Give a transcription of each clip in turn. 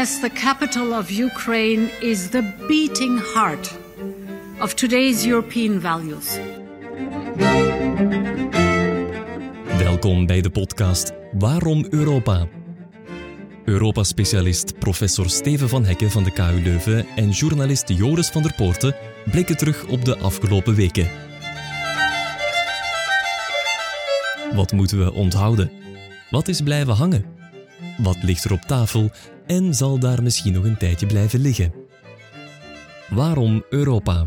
as the capital of Ukraine is the beating heart of today's European values. Welkom bij de podcast Waarom Europa? Europa-specialist professor Steven van Hekken van de KU Leuven en journalist Joris van der Poorten blikken terug op de afgelopen weken. Wat moeten we onthouden? Wat is blijven hangen? Wat ligt er op tafel en zal daar misschien nog een tijdje blijven liggen? Waarom Europa?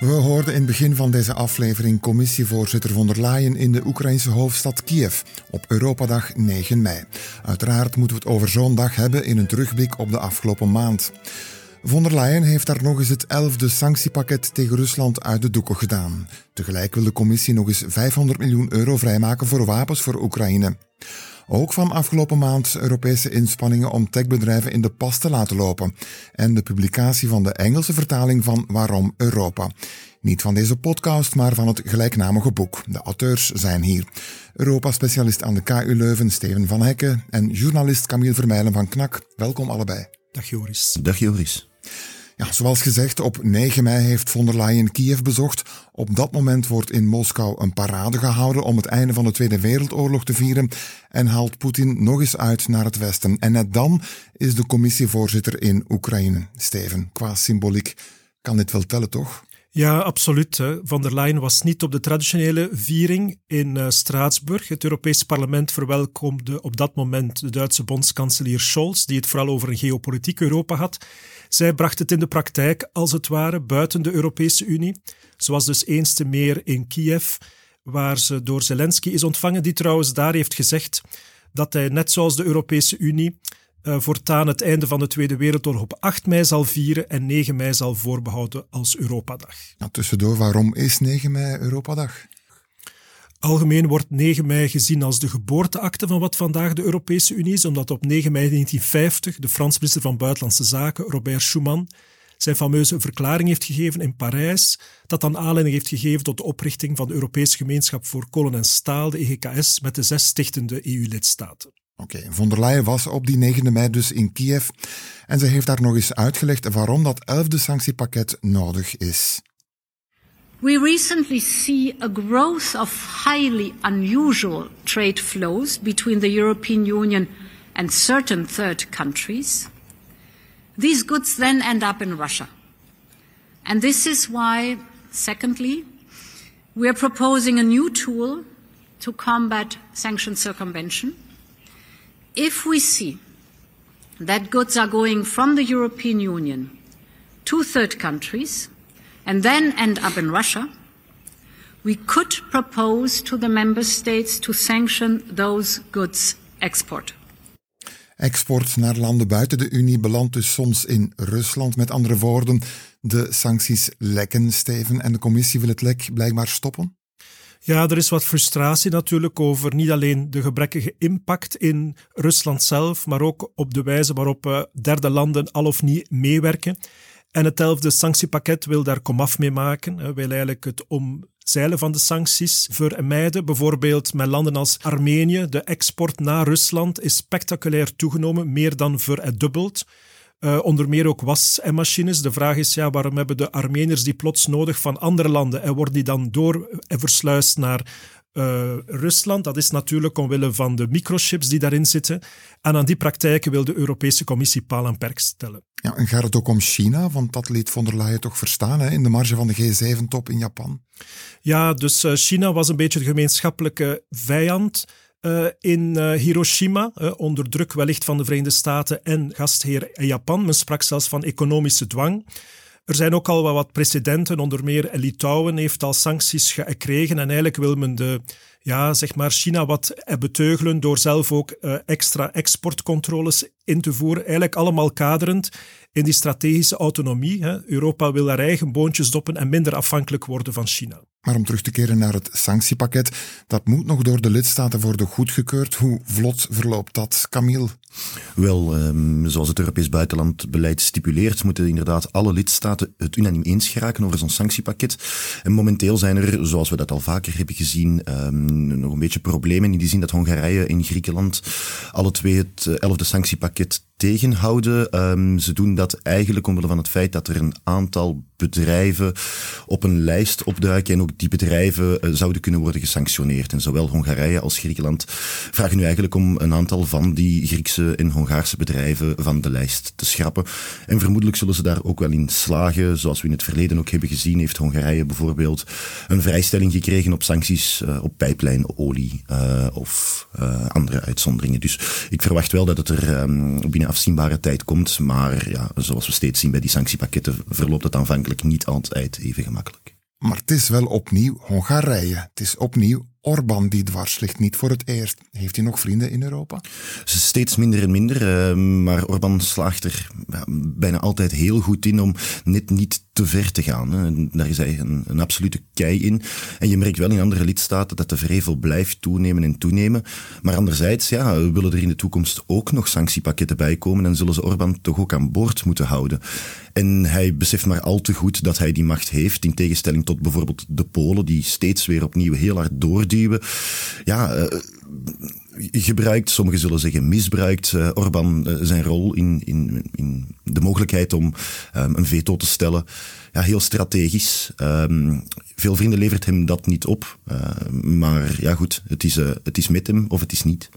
We hoorden in het begin van deze aflevering commissievoorzitter von der Leyen in de Oekraïnse hoofdstad Kiev op Europadag 9 mei. Uiteraard moeten we het over zo'n dag hebben in een terugblik op de afgelopen maand. Von der Leyen heeft daar nog eens het elfde sanctiepakket tegen Rusland uit de doeken gedaan. Tegelijk wil de commissie nog eens 500 miljoen euro vrijmaken voor wapens voor Oekraïne. Ook van afgelopen maand Europese inspanningen om techbedrijven in de pas te laten lopen. En de publicatie van de Engelse vertaling van Waarom Europa. Niet van deze podcast, maar van het gelijknamige boek. De auteurs zijn hier. Europa-specialist aan de KU Leuven, Steven van Hekken. En journalist Camille Vermeijlen van KNAK. Welkom allebei. Dag Joris. Dag Joris. Ja, zoals gezegd, op 9 mei heeft von der Leyen Kiev bezocht. Op dat moment wordt in Moskou een parade gehouden om het einde van de Tweede Wereldoorlog te vieren en haalt Poetin nog eens uit naar het westen. En net dan is de commissievoorzitter in Oekraïne. Steven, qua symboliek kan dit wel tellen, toch? Ja, absoluut. Van der Leyen was niet op de traditionele viering in uh, Straatsburg. Het Europese parlement verwelkomde op dat moment de Duitse bondskanselier Scholz, die het vooral over een geopolitiek Europa had. Zij bracht het in de praktijk, als het ware, buiten de Europese Unie. Was dus eens te meer in Kiev, waar ze door Zelensky is ontvangen, die trouwens daar heeft gezegd dat hij, net zoals de Europese Unie, uh, voortaan het einde van de Tweede Wereldoorlog op 8 mei zal vieren en 9 mei zal voorbehouden als Europadag. Nou, tussendoor, waarom is 9 mei Europadag? Algemeen wordt 9 mei gezien als de geboorteakte van wat vandaag de Europese Unie is, omdat op 9 mei 1950 de Frans minister van Buitenlandse Zaken, Robert Schuman, zijn fameuze verklaring heeft gegeven in Parijs, dat dan aanleiding heeft gegeven tot de oprichting van de Europese Gemeenschap voor Kolen en Staal, de EGKS, met de zes stichtende EU-lidstaten. Oké, von der Leyen was op die 9 mei dus in Kiev en ze heeft daar nog eens uitgelegd waarom dat elfde sanctiepakket nodig is. We recently see a growth of highly unusual trade flows between the European Union and certain third countries. These goods then end up in Russia. And this is why, secondly, we are proposing a new tool to combat sanction circumvention. If we see that goods are going from the European Union to third countries, and then end up in Russia, we could propose to the member states to sanction those goods export. Export naar landen buiten de Unie belandt dus soms in Rusland. Met andere woorden, de sancties lekken, Steven, en de commissie wil het lek blijkbaar stoppen? Ja, er is wat frustratie natuurlijk over niet alleen de gebrekkige impact in Rusland zelf, maar ook op de wijze waarop uh, derde landen al of niet meewerken. En het elfde sanctiepakket wil daar komaf mee maken, wil eigenlijk het omzeilen van de sancties vermijden. Bijvoorbeeld met landen als Armenië, de export naar Rusland is spectaculair toegenomen, meer dan verdubbeld. Uh, onder meer ook was en machines. De vraag is, ja, waarom hebben de Armeniërs die plots nodig van andere landen en worden die dan door en versluist naar uh, Rusland. Dat is natuurlijk omwille van de microchips die daarin zitten. En aan die praktijken wil de Europese Commissie paal en perk stellen. Ja, en gaat het ook om China? Want dat liet von der Leyen toch verstaan hè, in de marge van de G7-top in Japan. Ja, dus China was een beetje de gemeenschappelijke vijand. Uh, in uh, Hiroshima, uh, onder druk wellicht van de Verenigde Staten en gastheer Japan. Men sprak zelfs van economische dwang. Er zijn ook al wat precedenten, onder meer Litouwen heeft al sancties gekregen en eigenlijk wil men de, ja, zeg maar China wat beteugelen door zelf ook extra exportcontroles in te voeren. Eigenlijk allemaal kaderend in die strategische autonomie. Europa wil haar eigen boontjes doppen en minder afhankelijk worden van China. Maar om terug te keren naar het sanctiepakket, dat moet nog door de lidstaten worden goedgekeurd. Hoe vlot verloopt dat, Camille? Wel, um, zoals het Europees buitenlandbeleid stipuleert, moeten inderdaad alle lidstaten het unaniem eens geraken over zo'n sanctiepakket. En momenteel zijn er, zoals we dat al vaker hebben gezien, um, nog een beetje problemen in die zin dat Hongarije en Griekenland alle twee het eh, elfde sanctiepakket tegenhouden. Um, ze doen dat eigenlijk omwille van het feit dat er een aantal bedrijven op een lijst opduiken en ook die bedrijven uh, zouden kunnen worden gesanctioneerd. En zowel Hongarije als Griekenland vragen nu eigenlijk om een aantal van die Griekse en Hongaarse bedrijven van de lijst te schrappen. En vermoedelijk zullen ze daar ook wel in slagen. Zoals we in het verleden ook hebben gezien, heeft Hongarije bijvoorbeeld een vrijstelling gekregen op sancties uh, op pijplijnolie uh, of andere uitzonderingen. Dus ik verwacht wel dat het er um, binnen afzienbare tijd komt. Maar ja, zoals we steeds zien bij die sanctiepakketten, verloopt het aanvankelijk niet altijd even gemakkelijk. Maar het is wel opnieuw Hongarije. Het is opnieuw Orbán die dwars ligt, niet voor het eerst. Heeft hij nog vrienden in Europa? Steeds minder en minder, uh, maar Orbán slaagt er bijna altijd heel goed in om net niet te ver te gaan. Hè. Daar is hij een, absolute kei in. En je merkt wel in andere lidstaten dat de vrevel blijft toenemen en toenemen. Maar anderzijds, ja, willen er in de toekomst ook nog sanctiepakketten bijkomen en zullen ze Orbán toch ook aan boord moeten houden. En hij beseft maar al te goed dat hij die macht heeft, in tegenstelling tot bijvoorbeeld de Polen, die steeds weer opnieuw heel hard doorduwen ja, uh, gebruikt, sommigen zullen zeggen misbruikt, uh, Orbán uh, zijn rol in, in, in de mogelijkheid om um, een veto te stellen. Ja, heel strategisch. Um, veel vrienden levert hem dat niet op. maar ja, goed, het is, het is met hem of het is niet.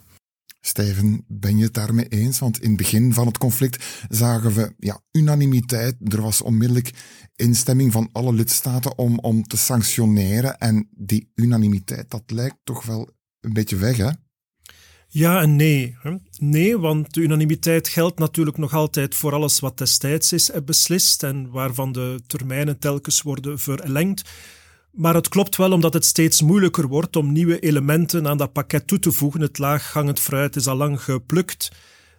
Steven, ben je het daarmee eens? Want in het begin van het conflict zagen we ja, unanimiteit. Er was onmiddellijk instemming van alle lidstaten om, om te sanctioneren. En die unanimiteit, dat lijkt toch wel een beetje weg, hè? Ja en nee. Nee, want de unanimiteit geldt natuurlijk nog altijd voor alles wat destijds is beslist en waarvan de termijnen telkens worden verlengd. Maar het klopt wel omdat het steeds moeilijker wordt om nieuwe elementen aan dat pakket toe te voegen. Het laaghangend fruit is al lang geplukt.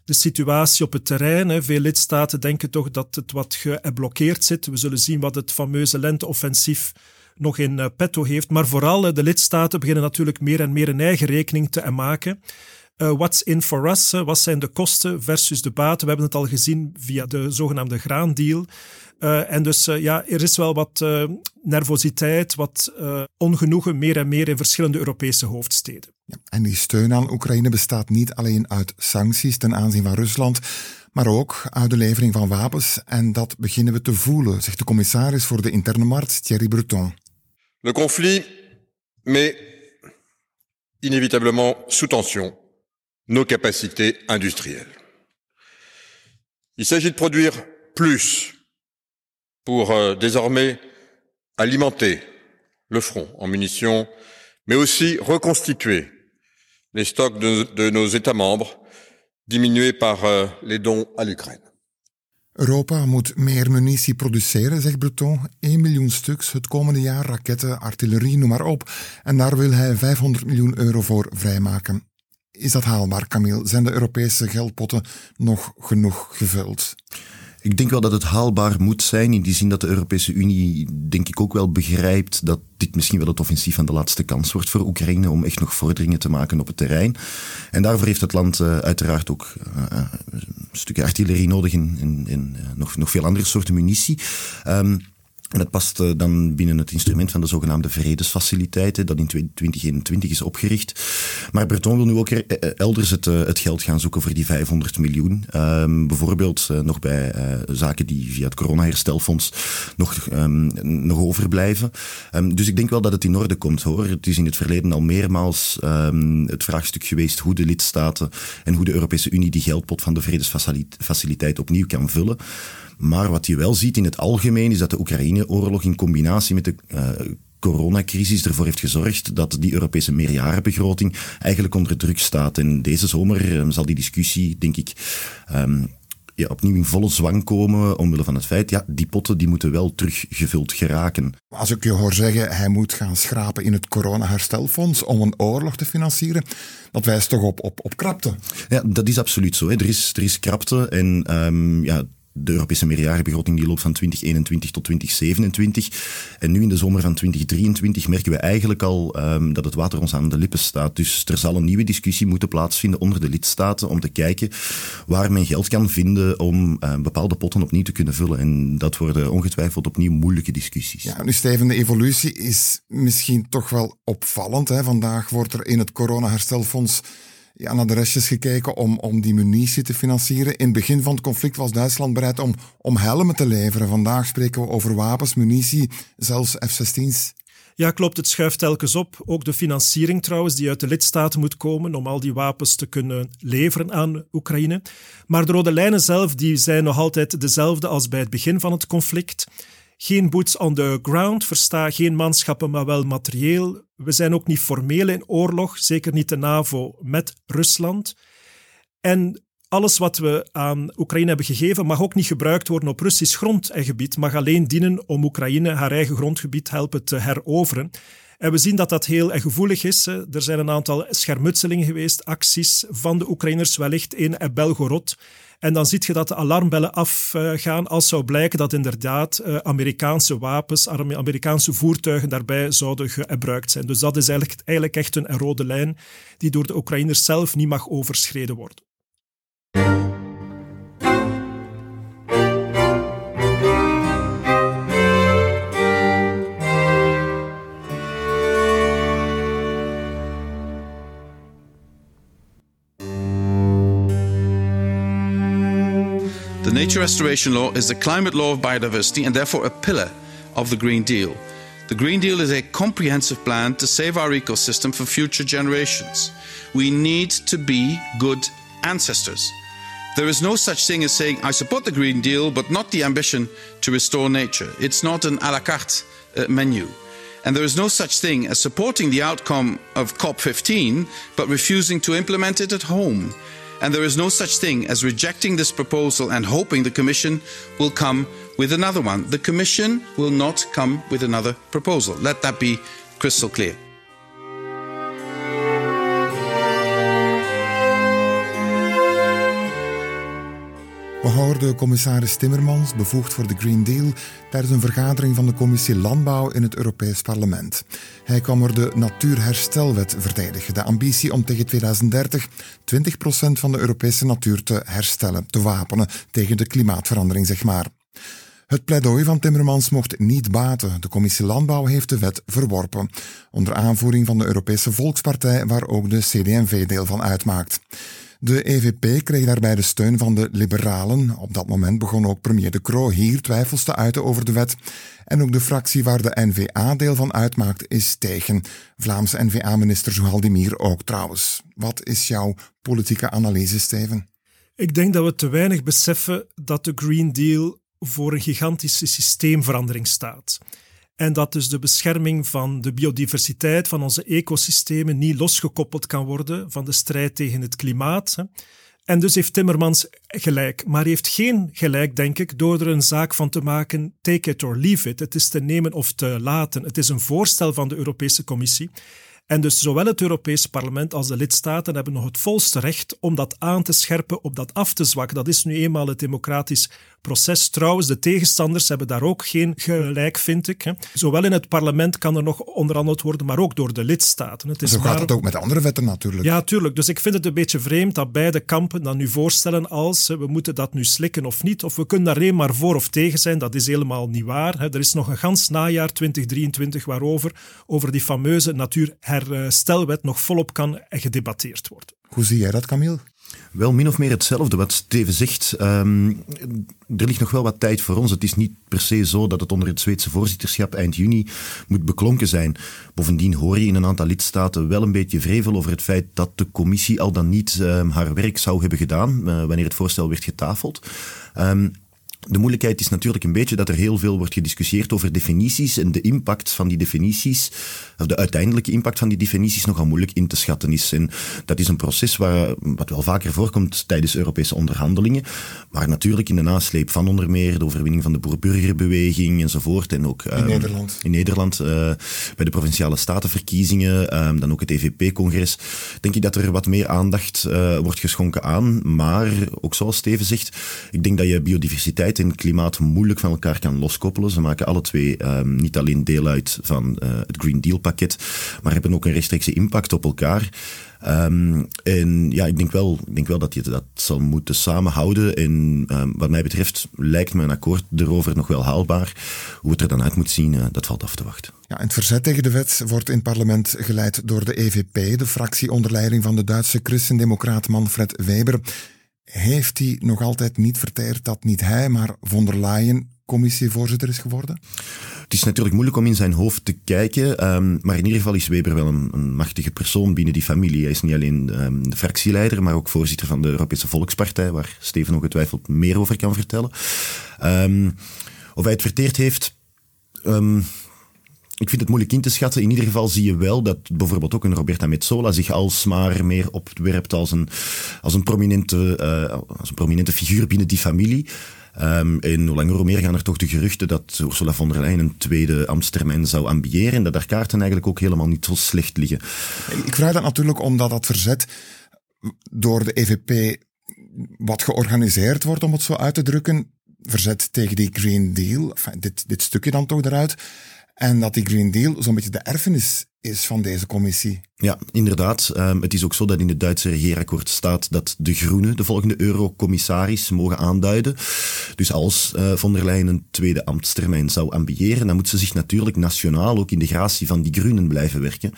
De situatie op het terrein, veel lidstaten denken toch dat het wat geblokkeerd zit. We zullen zien wat het fameuze lenteoffensief nog in eh, petto heeft. Maar vooral de lidstaten beginnen natuurlijk meer en meer een eigen rekening te maken. Uh, what's in for us? wat zijn de kosten versus de baten? We hebben het al gezien via de zogenaamde graandeal. Uh, en dus ja, er is wel wat nervositeit, wat ongenoegen meer en meer in verschillende Europese hoofdsteden. Ja, en die steun aan Oekraïne bestaat niet alleen uit sancties ten aanzien van Rusland, maar ook uit de levering van wapens. En dat beginnen we te voelen, zegt de commissaris voor de interne markt, Thierry Breton. Le conflit met inévitablement sous tension nos capacités industrielles. Il s'agit de produire plus pour euh, désormais alimenter le front en munitions, mais aussi reconstituer les stocks de, nos États membres diminués par euh, les dons à l'Ukraine. Europa moet meer munitie produceren, zegt Breton. 1 miljoen stuks het komende jaar, raketten, artillerie, noem maar op. En daar wil hij 500 miljoen euro voor vrijmaken. Is dat haalbaar, Camille? Zijn de Europese geldpotten nog genoeg gevuld? Ik denk wel dat het haalbaar moet zijn, in die zin dat de Europese Unie, denk ik, ook wel begrijpt dat dit misschien wel het offensief van de laatste kans wordt voor Oekraïne om echt nog vorderingen te maken op het terrein. En daarvoor heeft het land uh, uiteraard ook uh, een stukje artillerie nodig en, en, nog, nog veel andere soorten munitie. Um, en dat past uh, dan binnen het instrument van de zogenaamde vredesfaciliteiten, dat in 2021 is opgericht. Maar Breton wil nu ook er, uh, elders het, geld gaan zoeken voor die 500 miljoen. Um, bijvoorbeeld nog bij zaken die via het coronaherstelfonds nog, um, nog overblijven. Um, dus ik denk wel dat het in orde komt hoor. Het is in het verleden al meermaals het vraagstuk geweest hoe de lidstaten en hoe de Europese Unie die geldpot van de vredesfaciliteit opnieuw kan vullen. Maar wat je wel ziet in het algemeen is dat de Oekraïne-oorlog in combinatie met de uh, coronacrisis ervoor heeft gezorgd dat die Europese meerjarenbegroting eigenlijk onder druk staat. En deze zomer um, zal die discussie, denk ik, um, ja, opnieuw in volle zwang komen, omwille van het feit, ja, die potten die moeten wel teruggevuld geraken. Als ik je hoor zeggen, hij moet gaan schrapen in het corona-herstelfonds om een oorlog te financieren, dat wijst toch op, op, op krapte? Ja, dat is absoluut zo. Hè. Er, is, er is krapte en um, ja, de Europese meerjarenbegroting die loopt van 2021 tot 2027. En nu in de zomer van 2023 merken we eigenlijk al um, dat het water ons aan de lippen staat. Dus er zal een nieuwe discussie moeten plaatsvinden onder de lidstaten om te kijken waar men geld kan vinden om uh, bepaalde potten opnieuw te kunnen vullen. En dat worden ongetwijfeld opnieuw moeilijke discussies. Ja, nu Steven, de evolutie is misschien toch wel opvallend. Hè? Vandaag wordt er in het corona-herstelfonds ja, naar de restjes gekeken om, om die munitie te financieren. In het begin van het conflict was Duitsland bereid om, om helmen te leveren. Vandaag spreken we over wapens, munitie, zelfs F-16's. Ja, klopt. Het schuift telkens op. Ook de financiering trouwens, die uit de lidstaten moet komen om al die wapens te kunnen leveren aan Oekraïne. Maar de rode lijnen zelf die zijn nog altijd dezelfde als bij het begin van het conflict. Geen boots on the ground, versta geen manschappen, maar wel materieel. We zijn ook niet formeel in oorlog, zeker niet de NAVO met Rusland. En alles wat we aan Oekraïne hebben gegeven mag ook niet gebruikt worden op Russisch grond en gebied, mag alleen dienen om Oekraïne haar eigen grondgebied helpen te heroveren. En we zien dat dat heel gevoelig is. Er zijn een aantal schermutselingen geweest, acties van de Oekraïners, wellicht in Belgorod. En dan zie je dat de alarmbellen afgaan als zou blijken dat inderdaad eh, Amerikaanse wapens, Amerikaanse voertuigen daarbij zouden gebruikt zijn. Dus dat is eigenlijk, eigenlijk echt een rode lijn die door de Oekraïners zelf niet mag overschreden worden. Nature Restoration Law is the climate law of biodiversity and therefore a pillar of the Green Deal. The Green Deal is a comprehensive plan to save our ecosystem for future generations. We need to be good ancestors. There is no such thing as saying, I support the Green Deal, but not the ambition to restore nature. It's not an a la carte uh, menu. And there is no such thing as supporting the outcome of COP15, but refusing to implement it at home. And there is no such thing as rejecting this proposal and hoping the Commission will come with another one. The Commission will not come with another proposal. Let that be crystal clear. Hoorden commissaris Timmermans, bevoegd voor de Green Deal, tijdens een vergadering van de Commissie Landbouw in het Europees Parlement. Hij kwam er de Natuurherstelwet verdedigen, de ambitie om tegen 2030 20% van de Europese natuur te herstellen, te wapenen tegen de klimaatverandering, zeg maar. Het pleidooi van Timmermans mocht niet baten. De Commissie Landbouw heeft de wet verworpen, onder aanvoering van de Europese Volkspartij, waar ook de CD&V deel van uitmaakt. De EVP kreeg daarbij de steun van de liberalen. Op dat moment begon ook premier De Croo hier twijfels te uiten over de wet. En ook de fractie waar de NVA deel van uitmaakt is tegen. Vlaamse NVA-minister Zohaldimir ook trouwens. Wat is jouw politieke analyse, Steven? Ik denk dat we te weinig beseffen dat de Green Deal voor een gigantische systeemverandering staat. En dat dus de bescherming van de biodiversiteit, van onze ecosystemen, niet losgekoppeld kan worden van de strijd tegen het klimaat. En dus heeft Timmermans gelijk. Maar heeft geen gelijk, denk ik, door er een zaak van te maken: take it or leave it. Het is te nemen of te laten. Het is een voorstel van de Europese Commissie. En dus zowel het Europees Parlement als de lidstaten hebben nog het volste recht om dat aan te scherpen, op dat af te zwakken. Dat is nu eenmaal het democratisch proces. Trouwens, de tegenstanders hebben daar ook geen gelijk, vind ik. Zowel in het parlement kan er nog onderhandeld worden, maar ook door de lidstaten. Het is Zo gaat het ook met andere wetten natuurlijk. Ja, tuurlijk. Dus ik vind het een beetje vreemd dat beide kampen dan nu voorstellen als we moeten dat nu slikken of niet, of we kunnen daar alleen maar voor of tegen zijn. Dat is helemaal niet waar. Er is nog een gans najaar 2023 waarover over die fameuze natuurherstelwet nog volop kan gedebatteerd worden. Hoe zie jij dat, Camille? Wel min of meer hetzelfde wat Steven zegt. Um, er ligt nog wel wat tijd voor ons. Het is niet per se zo dat het onder het Zweedse voorzitterschap eind juni moet beklonken zijn. Bovendien hoor je in een aantal lidstaten wel een beetje vrevel over het feit dat de commissie al dan niet um, haar werk zou hebben gedaan uh, wanneer het voorstel werd getafeld. Um, De moeilijkheid is natuurlijk een beetje dat er heel veel wordt gediscussieerd over definities en de impact van die definities, of de uiteindelijke impact van die definities nogal moeilijk in te schatten is. En dat is een proces waar, wat wel vaker voorkomt tijdens Europese onderhandelingen, maar natuurlijk in de nasleep van onder meer de overwinning van de boer-burgerbeweging enzovoort. En ook in um, Nederland, in Nederland uh, bij de provinciale statenverkiezingen, um, dan ook het EVP-congres, denk ik dat er wat meer aandacht uh, wordt geschonken aan. Maar ook zoals Steven zegt, ik denk dat je biodiversiteit en klimaat moeilijk van elkaar kan loskoppelen. Ze maken alle twee um, niet alleen deel uit van uh, het Green Deal pakket, maar hebben ook een rechtstreekse impact op elkaar. Um, en ja, ik denk wel, ik denk wel dat je dat zal moeten samenhouden. En um, wat mij betreft lijkt een akkoord erover nog wel haalbaar. Hoe het er dan uit moet zien, uh, dat valt af te wachten. Ja, het verzet tegen de wet wordt in het parlement geleid door de EVP, de fractie onder leiding van de Duitse christendemocraat Manfred Weber heeft hij nog altijd niet verteerd dat niet hij, maar von der Leyen commissievoorzitter is geworden? Het is natuurlijk moeilijk om in zijn hoofd te kijken, um, maar in ieder geval is Weber wel een, een, machtige persoon binnen die familie. Hij is niet alleen um, de fractieleider, maar ook voorzitter van de Europese Volkspartij, waar Steven ongetwijfeld meer over kan vertellen. Um, of hij het verteerd heeft, ik vind het moeilijk in te schatten. In ieder geval zie je wel dat bijvoorbeeld ook een Roberta Metsola zich alsmaar meer opwerpt als een, als een, prominente, uh, als een prominente figuur binnen die familie. Um, en hoe langer hoe meer gaan er toch de geruchten dat Ursula von der Leyen een tweede ambtstermijn zou ambiëren en dat haar kaarten eigenlijk ook helemaal niet zo slecht liggen. Ik vraag dat natuurlijk omdat dat verzet door de EVP wat georganiseerd wordt, om het zo uit te drukken. Verzet tegen die Green Deal, enfin, dit, dit stukje dan toch eruit. En dat die Green Deal zo'n beetje de erfenis is van deze commissie. Ja, inderdaad. Um, het is ook zo dat in het Duitse regeerakkoord staat dat de Groenen de volgende eurocommissaris mogen aanduiden. Dus als uh, von der Leyen een tweede ambtstermijn zou ambiëren, dan moet ze zich natuurlijk nationaal ook in de gratie van die Groenen blijven werken.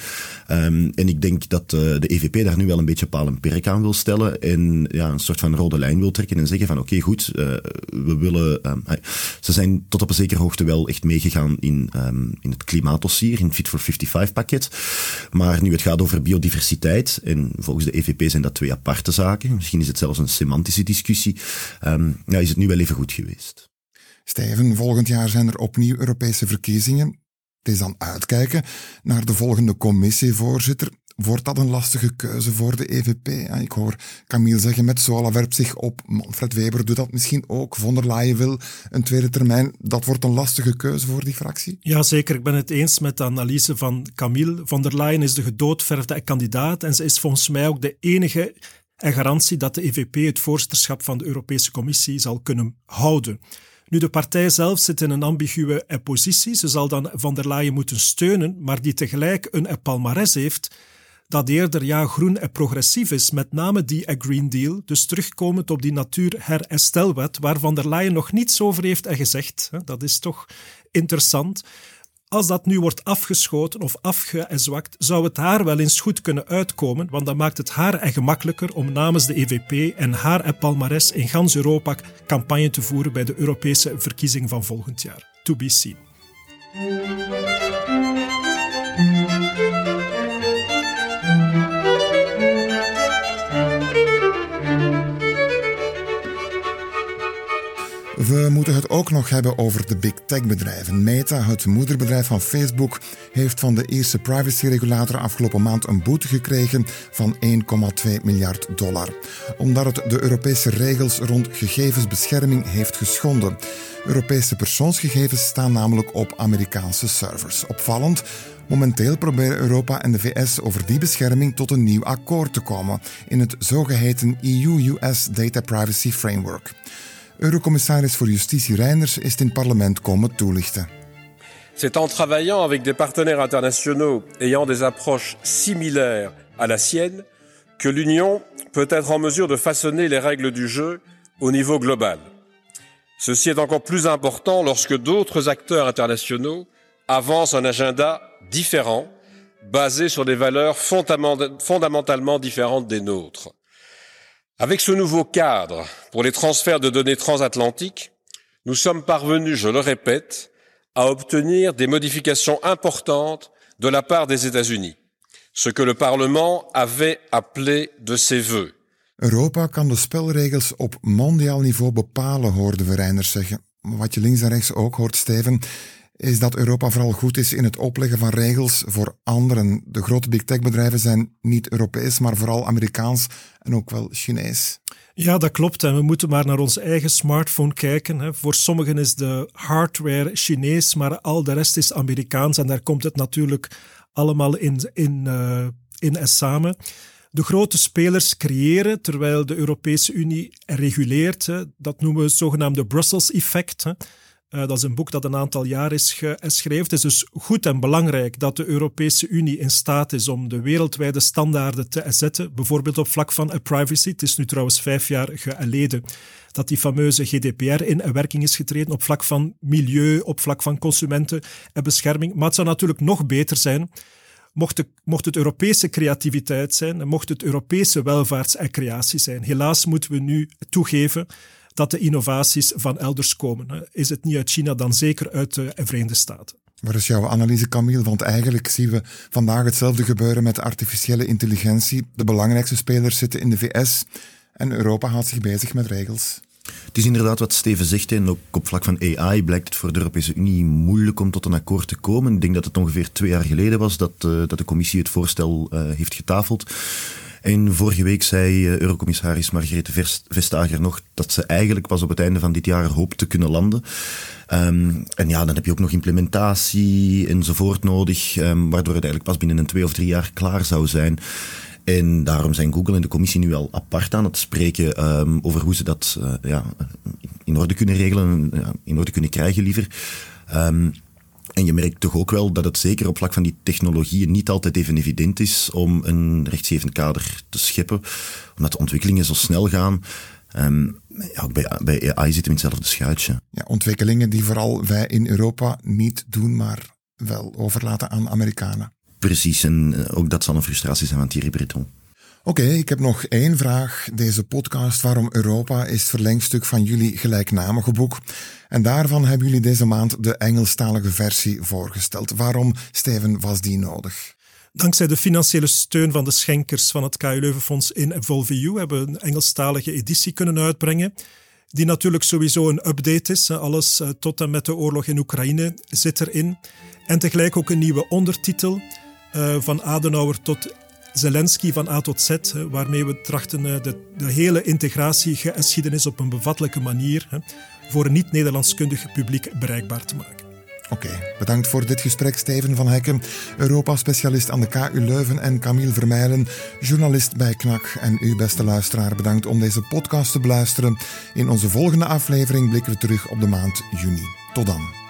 Um, en ik denk dat uh, de EVP daar nu wel een beetje paal en perk aan wil stellen en ja, een soort van rode lijn wil trekken en zeggen van oké, goed, uh, we willen... Um, ze zijn tot op een zekere hoogte wel echt meegegaan in, in het klimaatdossier, in Fit for 55 Maar nu het gaat over biodiversiteit, en volgens de EVP zijn dat twee aparte zaken, misschien is het zelfs een semantische discussie, um, ja, is het nu wel even goed geweest. Steven, volgend jaar zijn er opnieuw Europese verkiezingen. Het is dan uitkijken naar de volgende commissievoorzitter. Wordt dat een lastige keuze voor de EVP? Ik hoor Camille zeggen, met Zola werpt zich op. Manfred Weber doet dat misschien ook. Von der Leyen wil een tweede termijn. Dat wordt een lastige keuze voor die fractie? Ja, zeker. Ik ben het eens met de analyse van Camille. Von der Leyen is de gedoodverfde kandidaat en ze is volgens mij ook de enige en garantie dat de EVP het voorzitterschap van de Europese Commissie zal kunnen houden. Nu, de partij zelf zit in een ambiguë positie. Ze zal dan Van der Leyen moeten steunen, maar die tegelijk een palmares heeft dat eerder ja, groen en progressief is, met name die Green Deal, dus terugkomend op die natuurherstelwet, waar Van der Leyen nog niets over heeft en gezegd. Dat is toch interessant. Als dat nu wordt afgeschoten of afgezwakt, zou het haar wel eens goed kunnen uitkomen, want dan maakt het haar en gemakkelijker om namens de EVP en haar en palmares in gans Europa campagne te voeren bij de Europese verkiezing van volgend jaar. To be seen. We moeten het ook nog hebben over de big tech bedrijven. Meta, het moederbedrijf van Facebook, heeft van de eerste privacyregulator afgelopen maand een boete gekregen van 1,2 miljard dollar. Omdat het de Europese regels rond gegevensbescherming heeft geschonden. Europese persoonsgegevens staan namelijk op Amerikaanse servers. Opvallend, Momenteel proberen Europa en de VS over die bescherming tot een nieuw akkoord te komen in het zogeheten EU-US Data Privacy Framework. Eurocommissaris Justitie parlement. C'est en travaillant avec des partenaires internationaux ayant des approches similaires à la sienne que l'Union peut être en mesure de façonner les règles du jeu au niveau global. Ceci est encore plus important lorsque d'autres acteurs internationaux avancent un agenda différent, basé sur des valeurs fondamentalement différentes des nôtres. Avec ce nouveau cadre pour les transferts de données transatlantiques, nous sommes parvenus, je le répète, à obtenir des modifications importantes de la part des États-Unis, ce que le Parlement avait appelé de ses vœux. Europa kan de spelregels op mondiaal niveau bepalen, hoorden we Reiners zeggen. Wat je links en rechts ook hoort, Steven, is dat Europa vooral goed is in het opleggen van regels voor anderen. De grote big tech bedrijven zijn niet Europees, maar vooral Amerikaans en ook wel Chinees. Ja, dat klopt. En we moeten maar naar onze eigen smartphone kijken. Voor sommigen is de hardware Chinees, maar al de rest is Amerikaans. En daar komt het natuurlijk allemaal in, in, uh, in samen. De grote spelers creëren, terwijl de Europese Unie reguleert. Dat noemen we het zogenaamde Brussels-effect. Uh, dat is een boek dat een aantal jaar is geschreven. Het is dus goed en belangrijk dat de Europese Unie in staat is om de wereldwijde standaarden te zetten, bijvoorbeeld op vlak van privacy. Het is nu trouwens vijf jaar geleden dat die fameuze GDPR in werking is getreden op vlak van milieu, op vlak van consumenten en bescherming. Maar het zou natuurlijk nog beter zijn mocht, het Europese creativiteit zijn mocht het Europese welvaarts en creatie zijn. Helaas moeten we nu toegeven dat de innovaties van elders komen. Is het niet uit China, dan zeker uit de Verenigde Staten. Waar is jouw analyse, Camille? Want eigenlijk zien we vandaag hetzelfde gebeuren met artificiële intelligentie. De belangrijkste spelers zitten in de VS en Europa houdt zich bezig met regels. Het is inderdaad wat Steven zegt. En ook op vlak van AI blijkt het voor de Europese Unie moeilijk om tot een akkoord te komen. Ik denk dat het ongeveer twee jaar geleden was dat, uh, dat de commissie het voorstel uh, heeft getafeld. En vorige week zei uh, Eurocommissaris Margrethe Vestager nog dat ze eigenlijk pas op het einde van dit jaar hoopt te kunnen landen. Um, en ja, dan heb je ook nog implementatie enzovoort nodig, um, waardoor het eigenlijk pas binnen een twee of drie jaar klaar zou zijn. En daarom zijn Google en de commissie nu al apart aan het spreken um, over hoe ze dat uh, ja, in orde kunnen regelen, in orde kunnen krijgen liever. En je merkt toch ook wel dat het zeker op vlak van die technologieën niet altijd even evident is om een rechtsgevend kader te scheppen, omdat de ontwikkelingen zo snel gaan. Um, ja, ook bij, bij AI zitten we in hetzelfde schuitje. Ja, ontwikkelingen die vooral wij in Europa niet doen, maar wel overlaten aan Amerikanen. Precies, en eh, ook dat zal een frustratie zijn van Thierry Breton. Oké, ik heb nog één vraag. Deze podcast Waarom Europa is het verlengstuk van jullie gelijknamige boek. En daarvan hebben jullie deze maand de Engelstalige versie voorgesteld. Waarom, Steven, was die nodig? Dankzij de financiële steun van de schenkers van het KU Leuvenfonds in Evolve hebben we een Engelstalige editie kunnen uitbrengen. Die natuurlijk sowieso een update is. Alles eh, tot en met de oorlog in Oekraïne zit erin. En tegelijk ook een nieuwe ondertitel uh, van Adenauer tot Zelensky van A tot Z, waarmee we trachten eh, de, de hele integratiegeschiedenis op een bevattelijke manier voor een niet-Nederlandskundig publiek bereikbaar te maken. Oké, bedankt voor dit gesprek Steven van Hekken, Europa-specialist aan de KU Leuven en Camille Vermeijlen, journalist bij KNAK. En u, beste luisteraar, bedankt om deze podcast te beluisteren. In onze volgende aflevering blikken we terug op de maand juni. Tot dan.